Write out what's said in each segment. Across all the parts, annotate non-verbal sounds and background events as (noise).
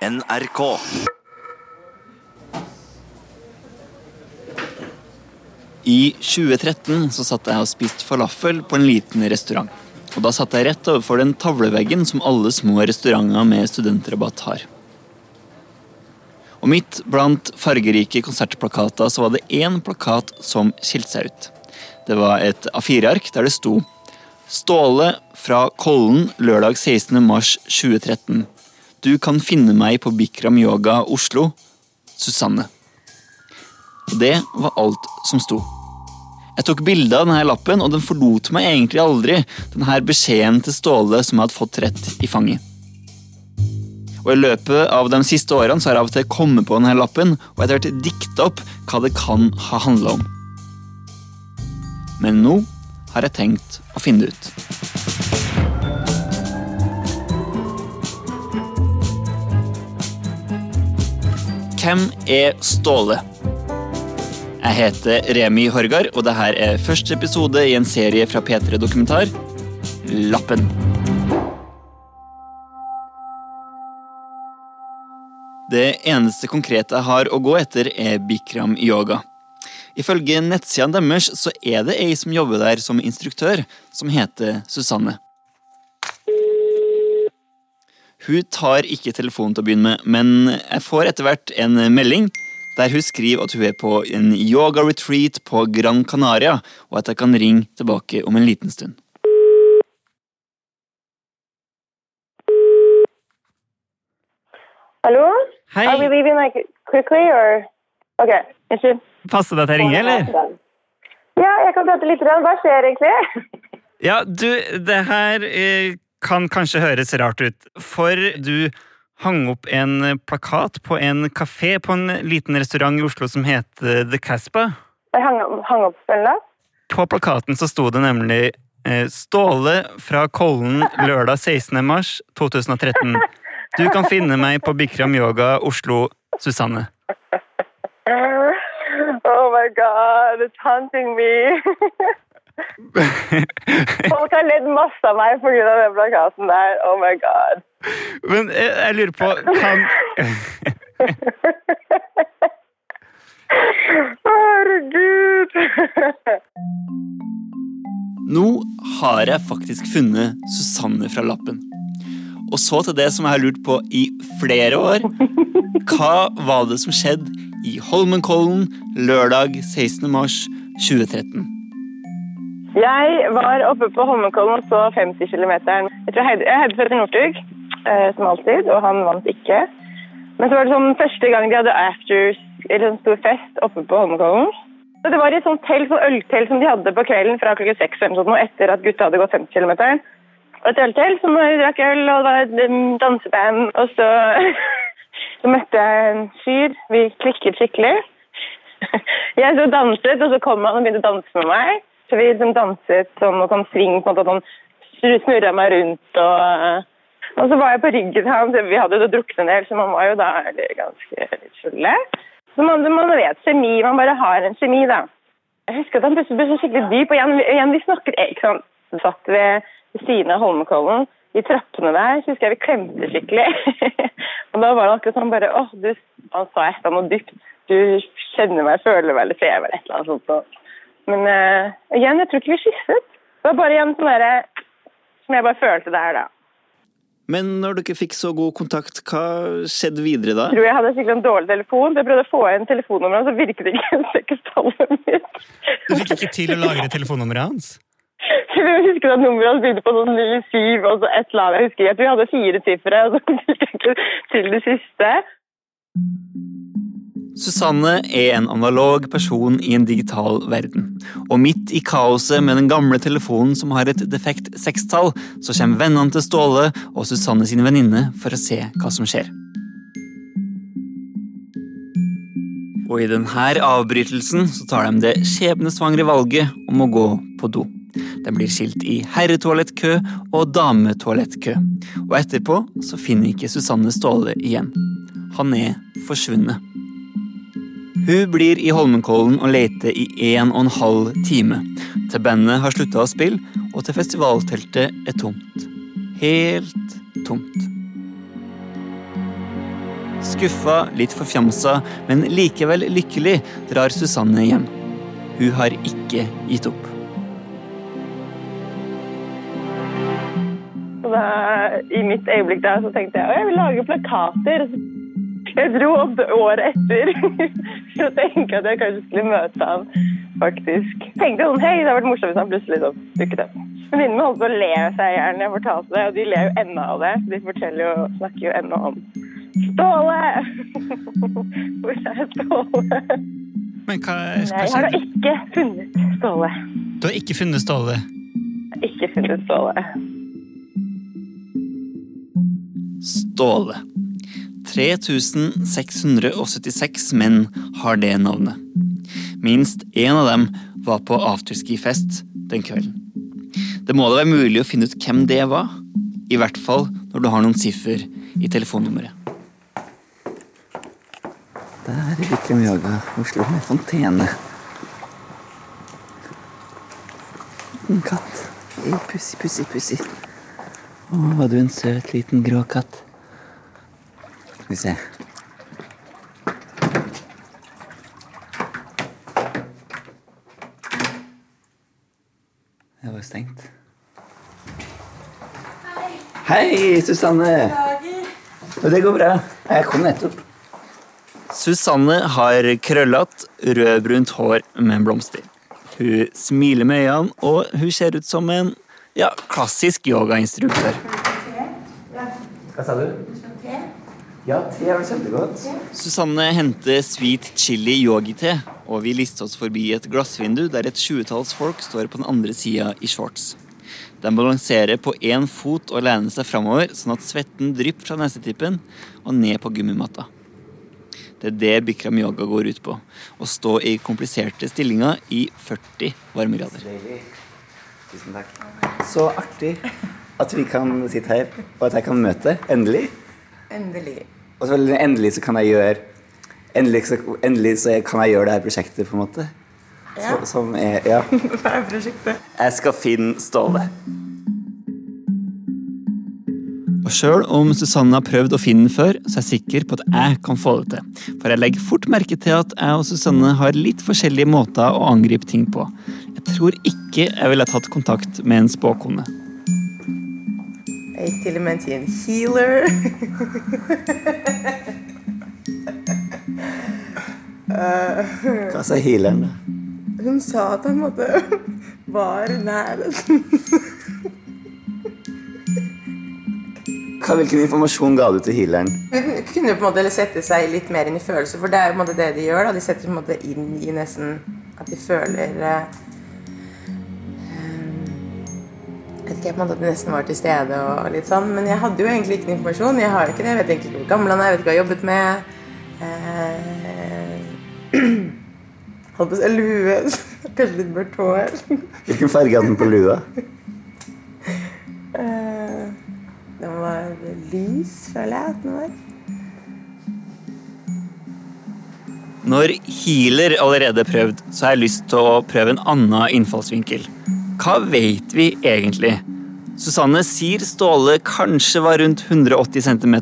NRK. I 2013 så satt jeg og spiste falafel på en liten restaurant. Og Da satt jeg rett overfor den tavleveggen som alle små restauranter med studentrabatt har. Og midt blant fargerike konsertplakater så var det én plakat som skilte seg ut. Det var et A4-ark der det sto Ståle fra Kollen lørdag 16. mars 2013. Du kan finne meg på Bikram Yoga Oslo. Susanne. Og det var alt som sto. Jeg tok bilde av denne lappen, og den forlot meg egentlig aldri. Denne beskjeden til Ståle som jeg hadde fått rett i fanget. Og I løpet av de siste årene så har jeg av og til kommet på denne lappen og etter hvert dikta opp hva det kan ha handla om. Men nå har jeg tenkt å finne det ut. Hvem er Ståle? Jeg heter Remi Horgard, og dette er første episode i en serie fra P3 Dokumentar, Lappen. Det eneste konkrete jeg har å gå etter, er Bikram yoga. Ifølge nettsidene deres så er det ei som jobber der som instruktør, som heter Susanne. Hun tar ikke telefonen til å begynne med, men jeg får etter hvert en melding der hun skriver at hun er på en yoga retreat på Gran Canaria, og at jeg kan ringe tilbake om en liten stund. Hallo? Hei, Are we leaving like quickly or? Ok, unnskyld. passer det at jeg ringer, eller? Ja, jeg kan prate litt. grann. Hva skjer egentlig? Ja, du, det her eh, kan kanskje høres rart ut, for du hang opp en plakat på en kafé på en liten restaurant i Oslo som heter The Caspa. Jeg hang, hang opp en lapp. På plakaten så sto det nemlig eh, Ståle fra Kollen lørdag 16. mars 2013. Du kan finne meg på Bikram Yoga Oslo, Susanne. (laughs) Oh my god, it's haunting me. (laughs) (laughs) Folk har ledd masse av meg av den plakaten der. Oh my god. Men jeg, jeg lurer på kan, (laughs) Herregud. Nå har jeg faktisk funnet Susanne fra lappen. Og så til det som jeg har lurt på i flere år. Hva var det som skjedde i Holmenkollen lørdag 16. mars 2013? Jeg var oppe på Holmenkollen og så 50 km. Jeg tror jeg hadde Petter Northug, eh, som alltid, og han vant ikke. Men så var det sånn første gang de hadde after, eller sånn stor fest oppe på Holmenkollen. Det var i et sånt telt, sånn øltelt som de hadde på kvelden fra klokka seks etter at gutta hadde gått 50 km. Og et øltelt som drakk øl, og det var et um, danseband. Og så, (laughs) så møtte jeg en fyr. Vi klikket skikkelig. (laughs) Jeg så danset, og så kom han og begynte å danse med meg. Så vi liksom danset sånn og sånn sving, på en måte sånn snurra meg rundt og Og så var jeg på ryggen hans, vi hadde jo drukket en del, så man var jo da ganske litt fulle. Så man, man vet kjemi, man bare har en kjemi, da. Jeg husker at han plutselig ble så skikkelig dyp, og igjen, igjen vi snakket ikke sant. Satt ved siden av Holmenkollen, i trappene der, så husker jeg vi klemte skikkelig. (laughs) og da var det akkurat sånn bare åh, du Han sa et eller annet dypt. Du kjenner meg, føler meg, eller ser meg, eller et eller annet sånt. Men uh, igjen, jeg tror ikke vi kysset. Det var bare igjen sånn derre som jeg bare følte der, da. Men når dere fikk så god kontakt, hva skjedde videre da? Jeg tror jeg hadde skikkelig en dårlig telefon, så jeg prøvde å få inn telefonnummeret, og så virket det ikke (laughs) sekkerstallet mitt. Du fikk ikke til å lagre telefonnummeret hans? (laughs) Jeg husker at nummeret hans begynte på sånn 97, og så et eller annet. Jeg husker at vi hadde fire sifre, og så (laughs) fikk jeg ikke til det siste. Susanne er en analog person i en digital verden. Og midt i kaoset med den gamle telefonen som har et defekt sekstall, så kommer vennene til Ståle og Susanne sin venninne for å se hva som skjer. Og i denne avbrytelsen så tar de det skjebnesvangre valget om å gå på do. De blir skilt i herretoalettkø og dametoalettkø. Og etterpå så finner ikke Susanne Ståle igjen. Han er forsvunnet. Hun blir i Holmenkollen og leter i en og en halv time. Til bandet har slutta å spille, og til festivalteltet er tomt. Helt tomt. Skuffa, litt forfjamsa, men likevel lykkelig drar Susanne hjem. Hun har ikke gitt opp. Da, I mitt øyeblikk der så tenkte jeg at jeg vil lage plakater. Jeg dro opp året etter (laughs) for å tenke at jeg kanskje skulle møte han faktisk. Tenkte sånn, hei, det hadde vært morsomt hvis han plutselig sånn dukket opp. Venninnene holdt på å le seg i hjel da jeg fortalte det, og de ler jo ennå av det. De forteller jo, snakker jo ennå om Ståle! (laughs) Hvor er Ståle? Men hva, hva Jeg har da ikke funnet Ståle. Du har ikke funnet Ståle? Ikke funnet Ståle. Ståle. 3676 menn har det navnet. Minst én av dem var på afterski-fest den kvelden. Det må da være mulig å finne ut hvem det var. I hvert fall når du har noen siffer i telefonnummeret. Der er Bikram Yoga Oslo med fontene. En katt. Pussig, pussig, pussig. Å, var du en søt liten grå katt. Skal vi se. Det var stengt. Hei, Hei, Susanne. Beklager. Det går bra. Jeg kom nettopp. Susanne har krøllete, rødbrunt hår med blomster. Hun smiler med øynene, og hun ser ut som en ja, klassisk yogainstruktør. Hva sa du? Ja, te var kjempegodt. Susanne henter sweet chili yogi-te, og vi lister oss forbi et glassvindu der et tjuetalls folk står på den andre sida i shorts. De balanserer på én fot og lener seg framover, sånn at svetten drypper fra nesetippen og ned på gummimatta. Det er det Bikram yoga går ut på. Å stå i kompliserte stillinger i 40 varmegrader. Tusen takk. Så artig at vi kan sitte her, og at jeg kan møte. Endelig. Endelig. Og så endelig så kan jeg gjøre Endelig så, endelig så kan jeg gjøre det her prosjektet, på en måte. Ja. Så, som er Ja. (laughs) Hva er prosjektet? Jeg skal finne Ståle. Og sjøl om Susanne har prøvd å finne den før, så er jeg sikker på at jeg kan få det til. For jeg legger fort merke til at jeg og Susanne har litt forskjellige måter å angripe ting på. Jeg tror ikke jeg ville tatt kontakt med en spåkone. Jeg gikk til og med til en healer. Hva sa healeren, da? Hun sa at han måtte var nær. Hva, hvilken informasjon ga du til healeren? Hun kunne på en måte sette seg litt mer inn i følelser, for det er jo på en måte det de gjør. da De setter på en måte inn i nesten at de føler eh, Jeg på en måte at de nesten var til stede og litt sånn. Men jeg hadde jo egentlig ikke noe informasjon. Jeg har jo ikke det. Jeg vet egentlig ikke hvor gammel han er, jeg vet ikke hva jeg har jobbet med. Eh, (clears throat) Holdt på å si lue. (laughs) Kanskje litt mørkt hår. Hvilken farge hadde den på lua? (laughs) Eh, Den var lys, føler jeg at den var. Når healer allerede er prøvd, så har jeg lyst til å prøve en annen innfallsvinkel. Hva vet vi egentlig? Susanne sier Ståle kanskje var rundt 180 cm,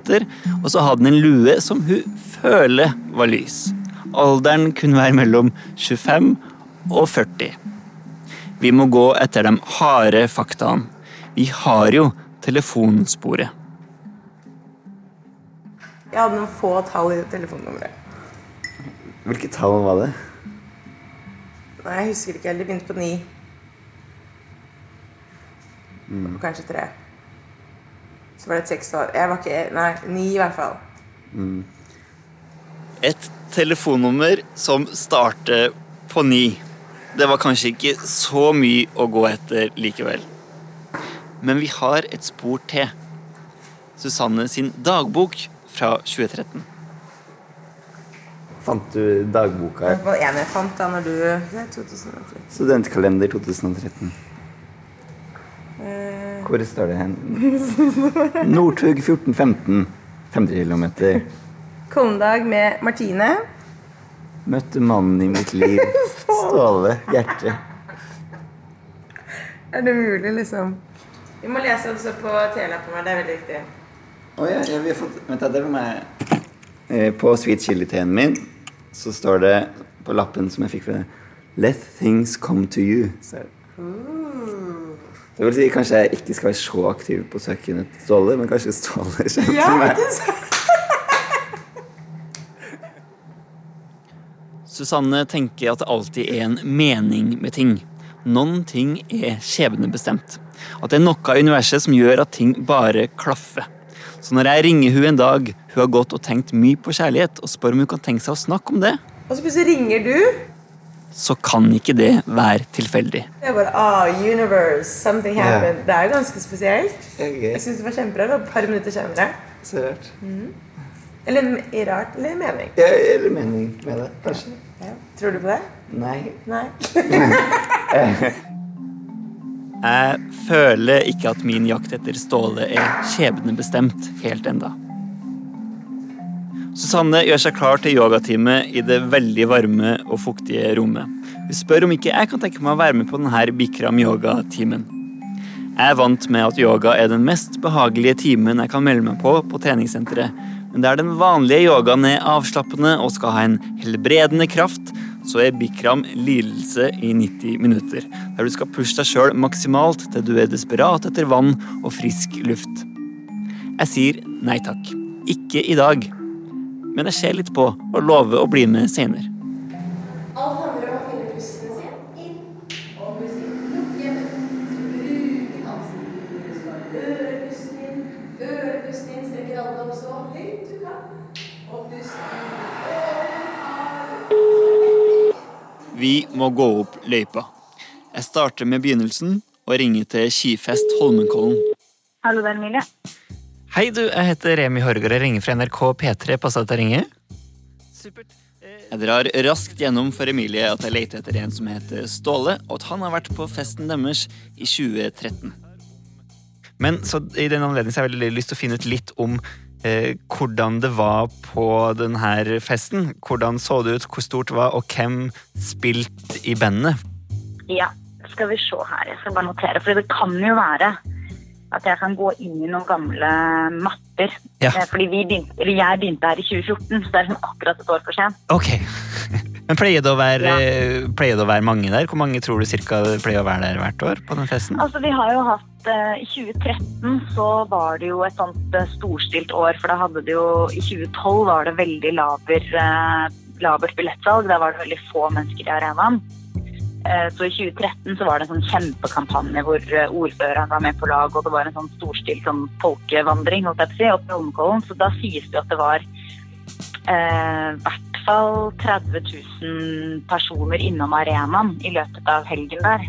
og så hadde han en lue som hun føler var lys. Alderen kunne være mellom 25 og 40. Vi må gå etter de harde faktaene. Vi har jo telefonsporet. Jeg hadde noen få tall i telefonnummeret. Hvilke tall var det? Nei, jeg husker ikke helt. Det begynte på ni. Og kanskje tre. Så var det et sekstall. Jeg var ikke Nei, ni i hvert fall. Et telefonnummer som starter på ni. Det var kanskje ikke så mye å gå etter likevel. Men vi har et spor til. Susanne sin dagbok fra 2013. Fant du dagboka? Det var en jeg fant da når du er 2013. Studentkalender 2013. Hvor står det hen? Northug 1415. 50 km. Kollendag med Martine. Møtte mannen i mitt liv. (laughs) Ståle. Hjerte. Er det mulig, liksom? Vi må lese også på telelappen vår. Det er veldig viktig. Oh, ja, ja, vi har fått Vent, det var meg Eh, På sweet chili-teen min så står det på lappen som jeg fikk fra Let things come to you. Så er det. vil si kanskje jeg ikke skal være så aktiv på søken etter Ståle, men kanskje Ståle kommer til meg. Susanne tenker at det alltid er en mening med ting. Noen ting er skjebnebestemt. At det er noe i universet som gjør at ting bare klaffer. Så når jeg ringer hun en dag hun har gått og tenkt mye på kjærlighet, og spør om hun kan tenke seg å snakke om det, Og så plutselig ringer du. Så kan ikke det være tilfeldig. Det er bare ah, universe, something happened. Det er ganske spesielt. Okay. Jeg syns det var kjempebra. Det var Et par minutter senere. Så rart. Eller i rart, eller mening. Ja, eller mening med det, kanskje. Ja. Tror du på det? Nei. Nei. (laughs) Jeg føler ikke at min jakt etter Ståle er skjebnebestemt helt enda. Susanne gjør seg klar til yogatime i det veldig varme og fuktige rommet. Hun spør om ikke jeg kan tenke meg å være med på denne Bikram yoga-timen. Jeg er vant med at yoga er den mest behagelige timen jeg kan melde meg på på treningssenteret, men der den vanlige yogaen er avslappende og skal ha en helbredende kraft, så er Bikram lidelse i 90 minutter, der du skal pushe deg sjøl maksimalt til du er desperat etter vann og frisk luft. Jeg sier nei takk. Ikke i dag. Men jeg ser litt på og lover å bli med senere. Alt handler om å finne pusten sin inn og pusten ut. Lukke. Bruke halsen. Du skal høre pusten inn. Føle pusten inn. Strekker alle opp så høyt du kan. Og pusten. Vi må gå opp løypa. Jeg starter med begynnelsen og ringer til Skifest Holmenkollen. Hallo, det er Emilie. Hei, du. Jeg heter Remi Horgård. og ringer fra NRK P3. Passer det at jeg ringer? Supert. Jeg drar raskt gjennom for Emilie at jeg leter etter en som heter Ståle, og at han har vært på festen deres i 2013. Men så i den anledning så har jeg veldig lyst til å finne ut litt om eh, hvordan det var på denne festen. Hvordan så det ut, hvor stort det var, og hvem spilte i bandet? Ja, skal vi se her. Jeg skal bare notere, for det kan jo være at jeg kan gå inn i noen gamle mapper. Ja. Eh, Fordi vi begynte, jeg begynte her i 2014, så det er liksom akkurat et år for sent. Ok. (laughs) Men pleier det, å være, ja. pleier det å være mange der? Hvor mange tror du cirka pleier å være der hvert år? på den festen? Altså, vi har jo hatt eh, I 2013 så var det jo et sånt eh, storstilt år, for da hadde det jo I 2012 var det veldig laber, eh, labert billettsalg. Da var det veldig få mennesker i arenaen. Eh, Så i 2013 så var det en sånn kjempekampanje hvor eh, ordføreren var med på lag, og det var en sånn storstilt sånn folkevandring holdt jeg på å si, opp til Holmenkollen. Så da sies det at det var eh, i hvert fall 30 000 personer innom arenaen i løpet av helgen der.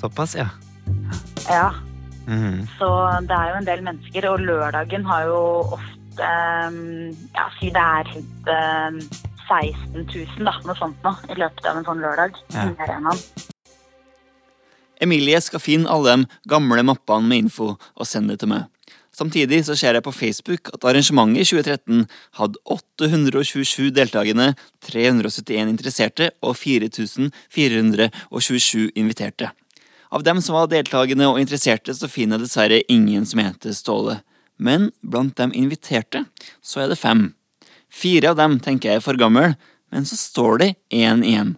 Såpass, ja. Ja, Mm. så det er jo en del mennesker, og lørdagen har jo ofte eh, Ja, si det er rundt eh, 16 000, da, noe sånt nå, i løpet av en sånn lørdag. Ja. Emilie skal finne alle de gamle mappene med info og sende det til meg. Samtidig så ser jeg på Facebook at arrangementet i 2013 hadde 827 deltakende, 371 interesserte og 4427 inviterte. Av dem som var deltakende og interesserte, så finner jeg dessverre ingen som heter Ståle. Men blant dem inviterte, så er det fem. Fire av dem tenker jeg er for gammel, men så står det én igjen.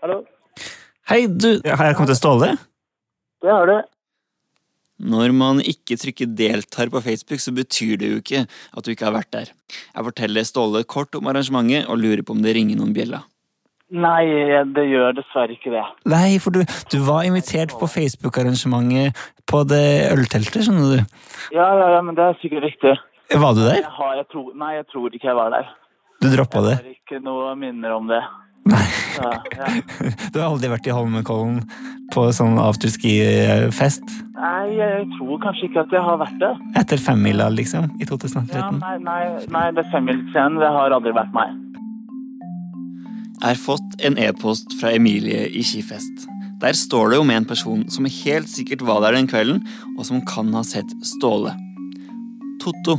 Hallo? Hei, du. Har jeg kommet til Ståle? Det har du. Når man ikke trykker 'deltar' på Facebook, så betyr det jo ikke at du ikke har vært der. Jeg forteller Ståle kort om arrangementet og lurer på om det ringer noen bjeller. Nei, det gjør dessverre ikke det. Nei, for du, du var invitert på Facebook-arrangementet på det ølteltet, skjønner du. Ja, ja, ja, men det er sikkert riktig. Var du der? Jeg har, jeg tror, nei, jeg tror ikke jeg var der. Du droppa det? Jeg har ikke noe minner om det. Nei. Ja, ja. (laughs) Du har aldri vært i Holmenkollen på sånn afterski-fest? Nei, jeg tror kanskje ikke at jeg har vært det. Etter femmila, liksom? I Ja, 2013? nei, nei, nei, det femmilsscenen, det har aldri vært meg. Jeg har fått en e-post fra Emilie i Skifest. Der står det om en person som helt sikkert var der den kvelden, og som kan ha sett Ståle. Totto.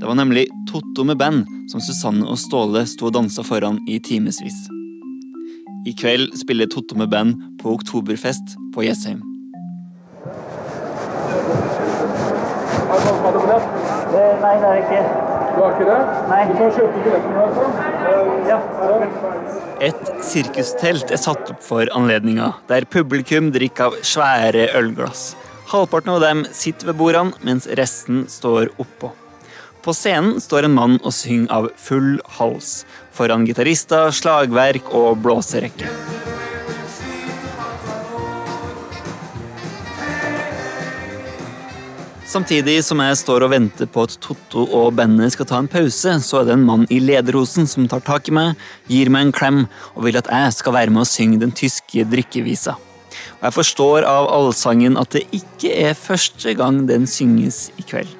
Det var nemlig Totto med band som Susanne og Ståle sto og dansa foran i timevis. I kveld spiller Totto med band på Oktoberfest på Jessheim. Nei, det er ikke. Du har ikke det? Nei. Du kan kjøpe billetten her. Et sirkustelt er satt opp for anledninga, der publikum drikker av svære ølglass. Halvparten av dem sitter ved bordene, mens resten står oppå. På scenen står en mann og synger av full hals, foran gitarister, slagverk og blåserekke. Samtidig som jeg står og venter på at Totto og bandet skal ta en pause, så er det en mann i lederhosen som tar tak i meg, gir meg en klem og vil at jeg skal være med og synge den tyske drikkevisa. Og jeg forstår av allsangen at det ikke er første gang den synges i kveld.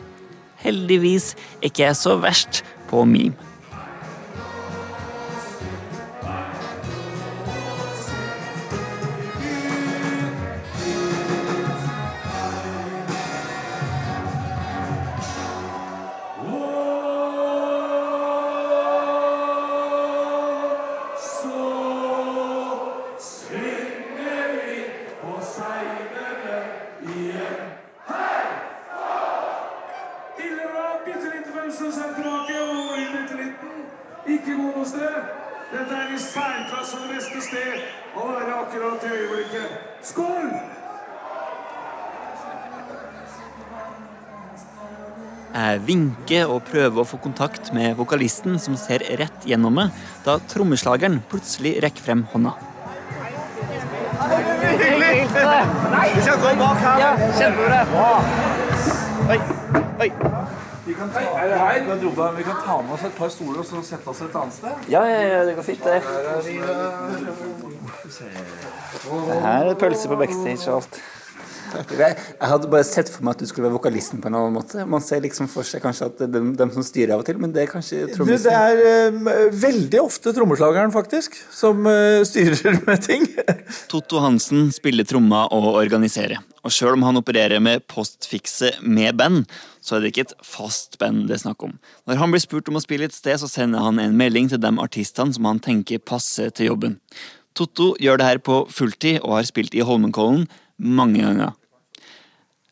Heldigvis er ikke jeg så verst på meme. Tilbake. Og inn i liten. Ikke god noe sted. Dette er i særklasse det beste sted å være akkurat i øyeblikket. Skål! Jeg vinker og prøver å få kontakt med vokalisten som ser rett gjennom meg, da trommeslageren plutselig rekker frem hånda. Vi kan ta, vi kan ta med oss et par stoler og så sette oss et annet sted. Ja, ja, ja, det går fint, det. Det her er pølse på backstage og alt. (laughs) Jeg, jeg hadde bare sett for meg at du skulle være vokalisten på en annen måte. Man ser liksom for seg kanskje at det er dem, dem som styrer av og til, men det er kanskje trommisen? det er eh, veldig ofte trommeslageren, faktisk, som uh, styrer med ting. (laughs) Totto Hansen spiller tromma og organiserer. Og sjøl om han opererer med postfikse med band, så er det ikke et fast band det er snakk om. Når han blir spurt om å spille et sted, så sender han en melding til de artistene som han tenker passer til jobben. Totto gjør det her på fulltid og har spilt i Holmenkollen mange ganger.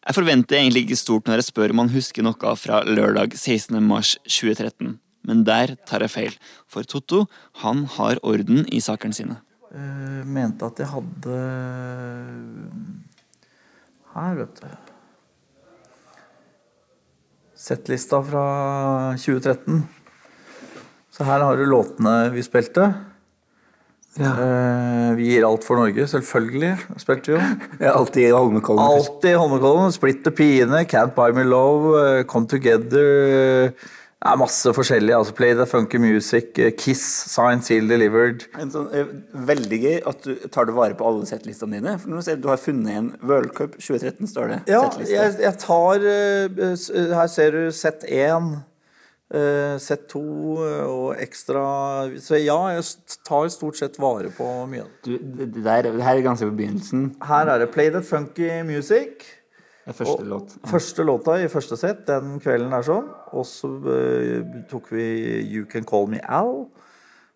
Jeg forventer egentlig ikke stort når jeg spør om han husker noe fra lørdag 16. mars 2013. Men der tar jeg feil, for Totto han har orden i sakene sine. Uh, mente at jeg hadde Her, vet du. Settlista fra 2013. Så her har du låtene vi spilte. Eh, vi gir alt for Norge, selvfølgelig. Spilte vi jo. (laughs) Alltid i Holmenkollen. Alltid Holmenkollen. Splitter Pine, Can't Buy Me Love, eh, Come Together. Det er masse forskjellig. altså Play the Funky Music, eh, Kiss, Sign, Seal Delivered. En sånn, veldig gøy at du tar det vare på alle settlistene dine. For nå ser du du har funnet en World Cup 2013, står det. Ja, jeg, jeg tar Her ser du sett én, eh, sett eh, og ekstra Så ja, jeg tar stort sett vare på mye. Du, der, her er ganske på begynnelsen. Her er det Play That Funky Music. Det første låt. Ja. Første låta i første sett den kvelden er sånn. Og så eh, tok vi You Can Call Me Al.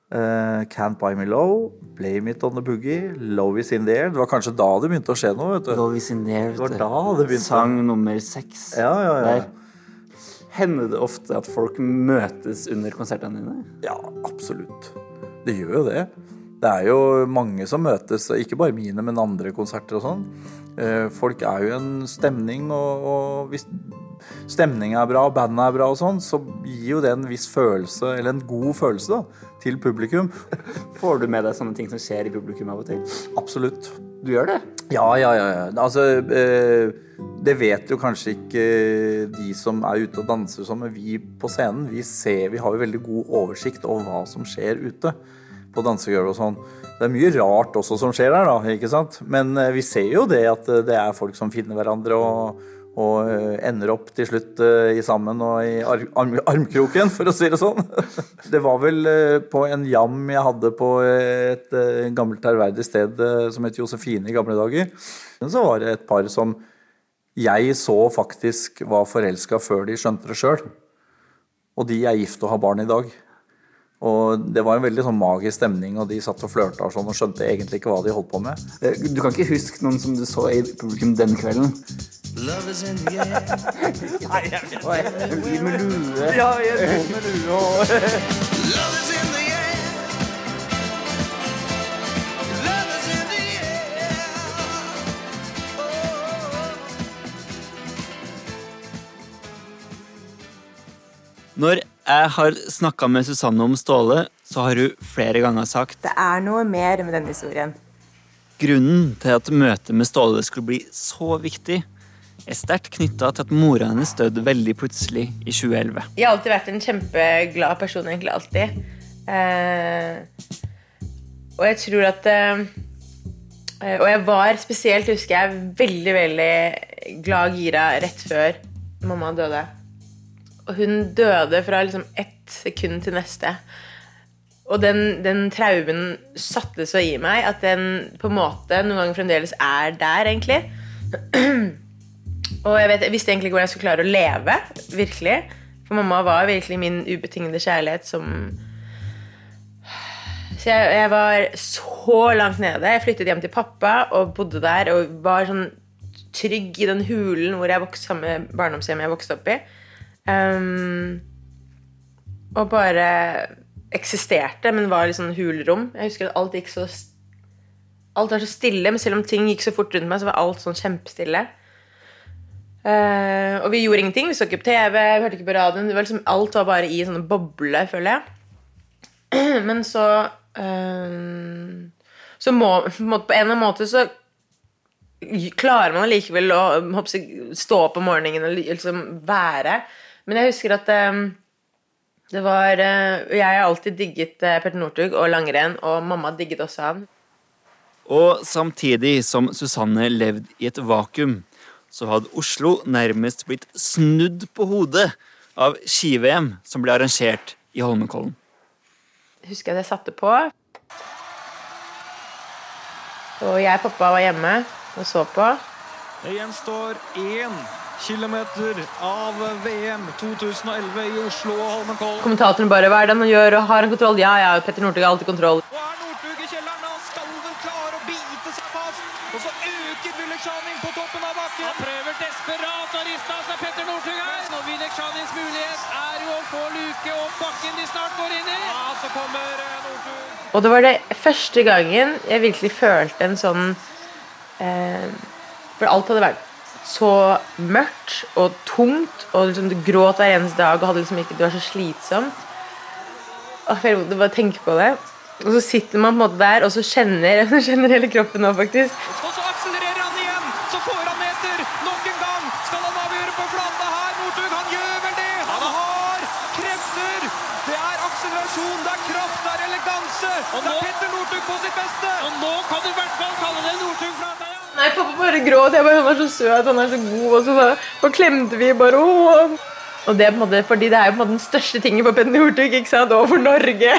Uh, Can't Buy Me Low. Blame It On The Boogie. Low Is In The Air. Det var kanskje da det begynte å skje noe. vet du. Low is in there. Det var da det begynte. Sang nummer seks. Ja, ja, ja. Der. Hender det ofte at folk møtes under konsertene dine? Ja, absolutt. Det gjør jo det. Det er jo mange som møtes, ikke bare mine, men andre konserter og sånn. Eh, Folk er jo i en stemning, og, og hvis stemninga er bra, bandet er bra og sånn, så gir jo det en viss følelse, eller en god følelse, da, til publikum. (laughs) Får du med deg sånne ting som skjer i publikum av og til? Absolutt. Du gjør det? Ja, ja, ja. Altså, eh, det vet jo kanskje ikke de som er ute og danser som, sånn, men vi på scenen, vi ser, vi har jo veldig god oversikt over hva som skjer ute på dansegulvet og sånn. Det er mye rart også som skjer der, da, ikke sant? Men eh, vi ser jo det at eh, det er folk som finner hverandre og, og eh, ender opp til slutt eh, i sammen og i arm armkroken, for å si det sånn. (laughs) Det var vel eh, på en jam jeg hadde på et gammelt ærverdig sted som het Josefine i gamle dager. Men så var det et par som jeg så faktisk var forelska før de skjønte det sjøl. Og de er gift og har barn i dag. Og det var en veldig sånn magisk stemning, og de satt og flørta og sånn og skjønte egentlig ikke hva de holdt på med. Du kan ikke huske noen som du så i publikum den kvelden? Love is in the air. (laughs) Med lue. Ja, jeg med lue og (laughs) Love is in the air. Love is in the air. Når jeg har snakka med Susanne om Ståle, så har hun flere ganger sagt Det er noe mer med denne historien. grunnen til at møtet med Ståle skulle bli så viktig, er sterkt knytta til at mora hennes døde veldig plutselig i 2011. Jeg har alltid vært en kjempeglad person, egentlig alltid. Eh, og jeg tror at eh, eh, Og jeg var spesielt, husker jeg, veldig, veldig glad og gira rett før mamma døde. Og hun døde fra liksom ett sekund til neste. Og den, den traumen satte så i meg at den på en måte noen ganger fremdeles er der, egentlig. (clears throat) Og jeg, vet, jeg visste egentlig ikke hvordan jeg skulle klare å leve, virkelig. For mamma var virkelig min ubetingede kjærlighet som Så jeg, jeg var så langt nede. Jeg flyttet hjem til pappa og bodde der og var sånn trygg i den hulen hvor jeg vokste sammen med barndomshjemmet jeg vokste opp i. Um, og bare eksisterte, men var litt sånn hulrom. Jeg husker at alt gikk så Alt var så stille, men selv om ting gikk så fort rundt meg, så var alt sånn kjempestille. Eh, og vi gjorde ingenting. Vi så ikke på TV, vi hørte ikke på radioen. Var liksom, alt var bare i sånne bobler, boble, føler jeg. (clears throat) Men så uh, Så må på en eller annen måte så klarer man allikevel å hoppsi, stå opp om morgenen og liksom være. Men jeg husker at um, det var uh, Jeg har alltid digget Petter Northug og langrenn, og mamma digget også han. Og samtidig som Susanne levde i et vakuum, så hadde Oslo nærmest blitt snudd på hodet av ski-VM som ble arrangert i Holmenkollen. husker jeg jeg satte på. Og jeg og pappa var hjemme og så på. Det gjenstår én kilometer av VM 2011 i Oslo og Holmenkollen. Kommentatoren bare 'Hva er det han gjør?' og 'Har han kontroll?' Ja, ja, Petter Northug har alltid kontroll. Og er Northug i kjelleren? Han skal vel klare å bite seg fast. Og så øker Vyleksjanin på toppen av bakken. Han prøver desperat å riste av seg Petter Northug her. Og Vyleksjanins mulighet er jo å få luke opp bakken de snart går inn i. Ja, så kommer eh, Northug. Og det var det første gangen jeg virkelig følte en sånn eh, For alt hadde vært så mørkt og tungt, og liksom du gråt hver eneste dag og hadde liksom ikke, det var så slitsomt. Og jeg måtte bare tenke på det. Og så sitter man på en måte der, og så kjenner, (laughs) kjenner hele kroppen nå, faktisk. Og så akselererer han igjen. Så får han meter nok en gang. Skal han avgjøre på flata her? Northug, han gjør vel det. Han har krefter. Det er akselerasjon, det er kraft, det er eleganse. det er Petter Northug på sitt beste. Og nå kan du i hvert fall kalle det Northug-flata, ja. Nei, pappa bare gråt. Jeg bare, Han er så søt, han er så god. Og så bare, klemte vi bare åh. Og det er på en måte, fordi det er jo på en måte den største tingen for Petter Northug, ikke sant? Og for Norge.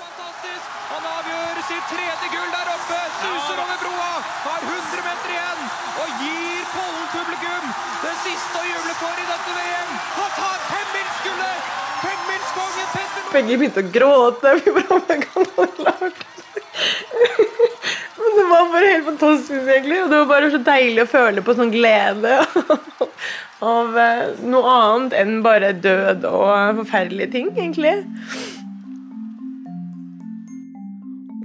Fantastisk. Han avgjør sitt tredje gull der oppe. Suser over broa. Har 100 meter igjen. Og gir Pollen-publikum det siste å juble for i dette VM. Han tar femmilsgullet. Femmilskongen Petter Northug. Begge begynte å gråte. Vi bare, oh my God, hva har jeg lagd? Men det var bare helt fantastisk, egentlig. Og det var bare så deilig å føle på sånn glede (laughs) av eh, noe annet enn bare død og forferdelige ting, egentlig.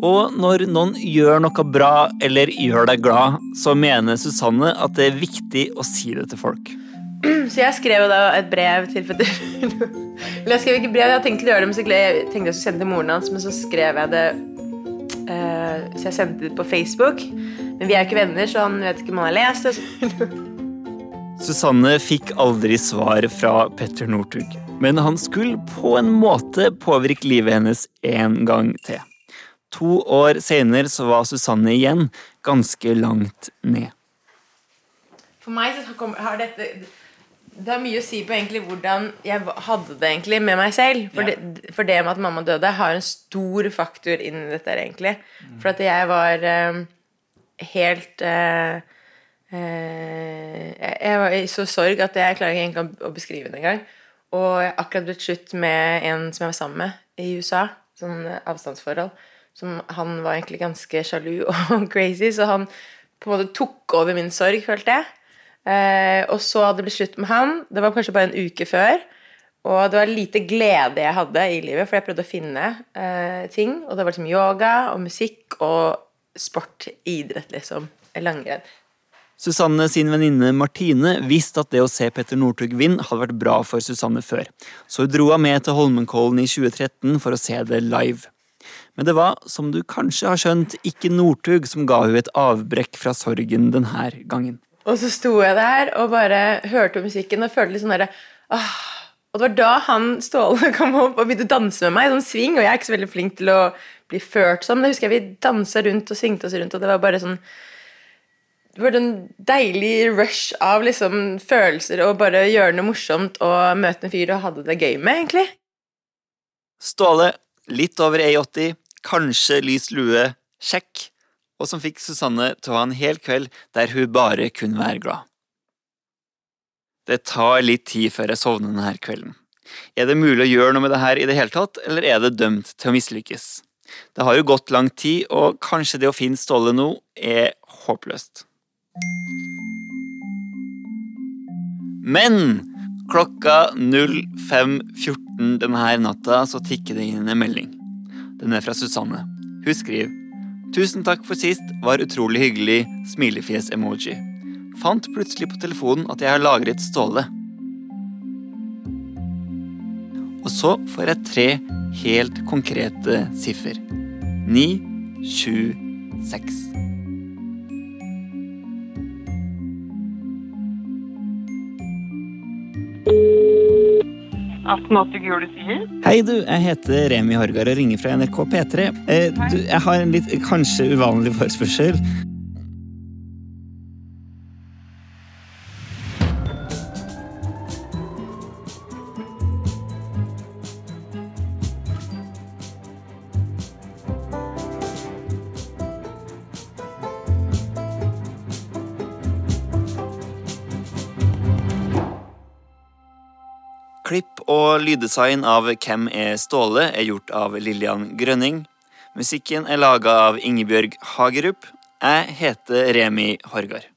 Og når noen gjør noe bra eller gjør deg glad, så mener Susanne at det er viktig å si det til folk. (clears throat) Så jeg skrev da et brev til Petter (laughs) Eller jeg skrev ikke brev, jeg hadde tenkt å gjøre det, men så tenkte jeg skulle sende til moren hans, men så skrev jeg det eh, Så jeg sendte det på Facebook. Men vi er jo ikke venner, så han vet ikke om han har lest det. (laughs) Susanne fikk aldri svar fra Petter Northug, men han skulle på en måte påvirke livet hennes en gang til. To år senere så var Susanne igjen ganske langt ned. For meg så kom, har dette Det har mye å si på egentlig hvordan jeg hadde det egentlig med meg selv. For, det, for det med at mamma døde, har en stor faktor inn i dette egentlig. Mm. For at jeg var eh, helt eh, eh, jeg, var i så sorg at jeg klarer ikke engang å- å beskrive det engang. Og jeg har akkurat blitt slutt med en som jeg var sammen med i USA. Sånn eh, avstandsforhold. Som han var egentlig ganske sjalu (laughs) og crazy, så han på en måte tok over min sorg, følte jeg. Eh, og så hadde det blitt slutt med han. Det var kanskje bare en uke før. Og det var lite glede jeg hadde i livet, for jeg prøvde å finne eh, ting. Og det var liksom yoga og musikk og sport, idrett, liksom. Langrenn. Susanne sin venninne Martine visste at det å se Petter Northug vinne hadde vært bra for Susanne før, så hun dro henne med til Holmenkollen i 2013 for å se det live. Men det var, som du kanskje har skjønt, ikke Northug som ga hun et avbrekk fra sorgen denne gangen. Og så sto jeg der og bare hørte musikken og følte litt sånn derre. Og det var da han Ståle (laughs) kom opp og begynte å danse med meg i sånn sving, og jeg er ikke så veldig flink til å bli ført sånn, men jeg husker jeg vi dansa rundt og svingte oss rundt, og det var bare sånn det var en deilig rush av liksom følelser og bare gjøre noe morsomt og møte en fyr og hadde det gøy med, egentlig. Ståle, litt over 1,80, kanskje lys lue, sjekk, og som fikk Susanne til å ha en hel kveld der hun bare kunne være glad. Det tar litt tid før jeg sovner denne kvelden. Er det mulig å gjøre noe med det her i det hele tatt, eller er det dømt til å mislykkes? Det har jo gått lang tid, og kanskje det å finne Ståle nå er håpløst. Men klokka 05.14 denne natta så tikker det inn en melding. Den er fra Susanne. Hun skriver Tusen takk for sist, var utrolig hyggelig, smilefjes-emoji. Fant plutselig på telefonen at jeg har lagret Ståle. Og så får jeg tre helt konkrete siffer. Ni, sju, seks. Hei, du. Jeg heter Remi Horgard og ringer fra NRK P3. Eh, du, jeg har en litt kanskje uvanlig forespørsel. Lyddesign av Hvem er Ståle er gjort av Lillian Grønning. Musikken er laga av Ingebjørg Hagerup. Jeg heter Remi Horgard.